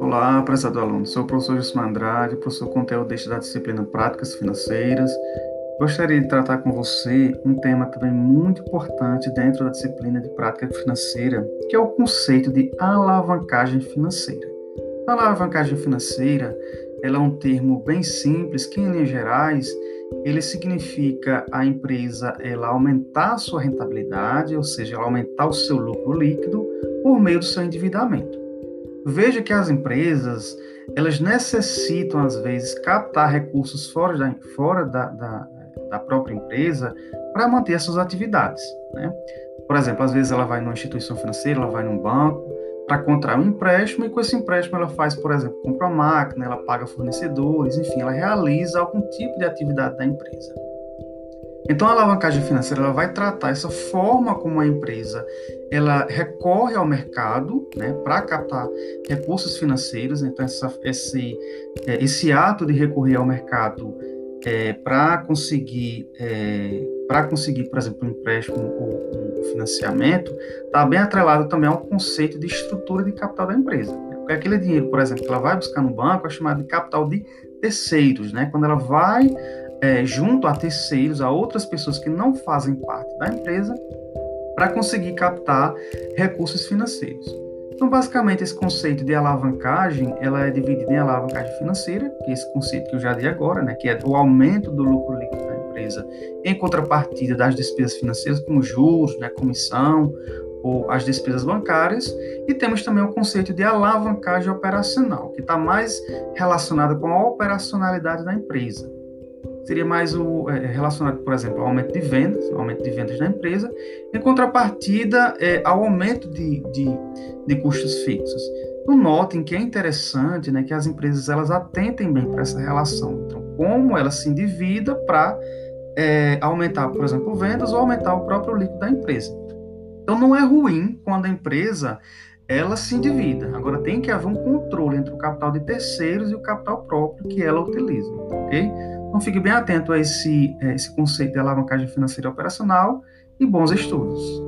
Olá, prezado aluno. Sou o professor Jusma Andrade, professor conteudista da disciplina Práticas Financeiras. Gostaria de tratar com você um tema também muito importante dentro da disciplina de Prática Financeira, que é o conceito de alavancagem financeira. A alavancagem financeira ela é um termo bem simples que, em linhas gerais, ele significa a empresa ela aumentar a sua rentabilidade, ou seja, ela aumentar o seu lucro líquido por meio do seu endividamento. Veja que as empresas elas necessitam às vezes captar recursos fora da, fora da, da, da própria empresa para manter as suas atividades. Né? Por exemplo, às vezes ela vai numa instituição financeira, ela vai num banco para contrair um empréstimo e com esse empréstimo ela faz, por exemplo, compra uma máquina, ela paga fornecedores, enfim, ela realiza algum tipo de atividade da empresa. Então, a alavancagem financeira ela vai tratar essa forma como a empresa ela recorre ao mercado né, para captar recursos financeiros. Então, essa, esse, é, esse ato de recorrer ao mercado é, para conseguir, é, para conseguir, por exemplo, um empréstimo ou um financiamento, está bem atrelado também ao conceito de estrutura de capital da empresa. Né? Porque aquele dinheiro, por exemplo, que ela vai buscar no banco é chamado de capital de terceiros, né? Quando ela vai é, junto a terceiros, a outras pessoas que não fazem parte da empresa, para conseguir captar recursos financeiros. Então, basicamente, esse conceito de alavancagem, ela é dividida em alavancagem financeira, que é esse conceito que eu já dei agora, né, que é o aumento do lucro líquido empresa em contrapartida das despesas financeiras, como juros, né, comissão ou as despesas bancárias, e temos também o conceito de alavancagem operacional, que está mais relacionado com a operacionalidade da empresa seria mais o, é, relacionado, por exemplo, ao aumento de vendas, aumento de vendas da empresa, em contrapartida é, ao aumento de, de, de custos fixos. Então, notem que é interessante né, que as empresas elas atentem bem para essa relação. Então, como ela se endivida para é, aumentar, por exemplo, vendas ou aumentar o próprio líquido da empresa. Então, não é ruim quando a empresa ela se endivida. Agora, tem que haver um controle entre o capital de terceiros e o capital próprio que ela utiliza, ok? Então fique bem atento a esse, a esse conceito de alavancagem financeira operacional e bons estudos.